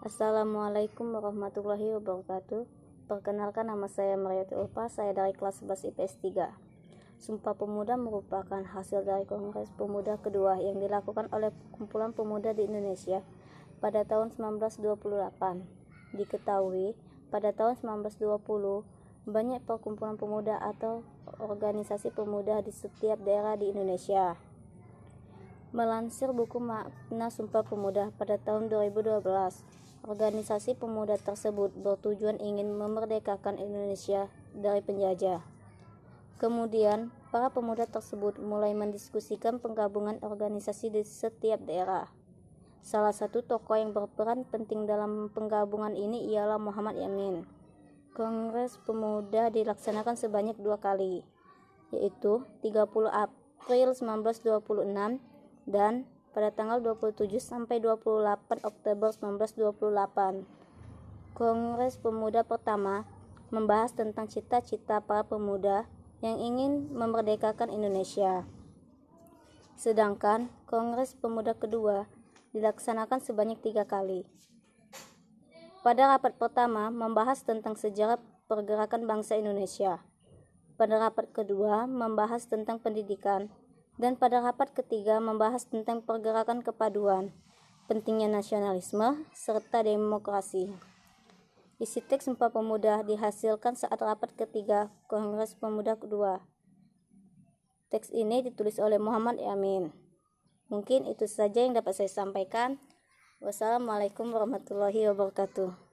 Assalamualaikum warahmatullahi wabarakatuh. Perkenalkan nama saya Mariati Ulfa, saya dari kelas 11 IPS 3. Sumpah Pemuda merupakan hasil dari Kongres Pemuda kedua yang dilakukan oleh kumpulan pemuda di Indonesia pada tahun 1928. Diketahui, pada tahun 1920, banyak perkumpulan pemuda atau organisasi pemuda di setiap daerah di Indonesia. Melansir buku Makna Sumpah Pemuda pada tahun 2012, Organisasi pemuda tersebut bertujuan ingin memerdekakan Indonesia dari penjajah. Kemudian, para pemuda tersebut mulai mendiskusikan penggabungan organisasi di setiap daerah. Salah satu tokoh yang berperan penting dalam penggabungan ini ialah Muhammad Yamin. Kongres Pemuda dilaksanakan sebanyak dua kali, yaitu 30 April 1926 dan pada tanggal 27 sampai 28 Oktober 1928. Kongres Pemuda pertama membahas tentang cita-cita para pemuda yang ingin memerdekakan Indonesia. Sedangkan Kongres Pemuda kedua dilaksanakan sebanyak tiga kali. Pada rapat pertama membahas tentang sejarah pergerakan bangsa Indonesia. Pada rapat kedua membahas tentang pendidikan dan pada rapat ketiga membahas tentang pergerakan kepaduan, pentingnya nasionalisme, serta demokrasi. Isi teks Sumpah Pemuda dihasilkan saat rapat ketiga Kongres Pemuda kedua. Teks ini ditulis oleh Muhammad Yamin. Mungkin itu saja yang dapat saya sampaikan. Wassalamualaikum warahmatullahi wabarakatuh.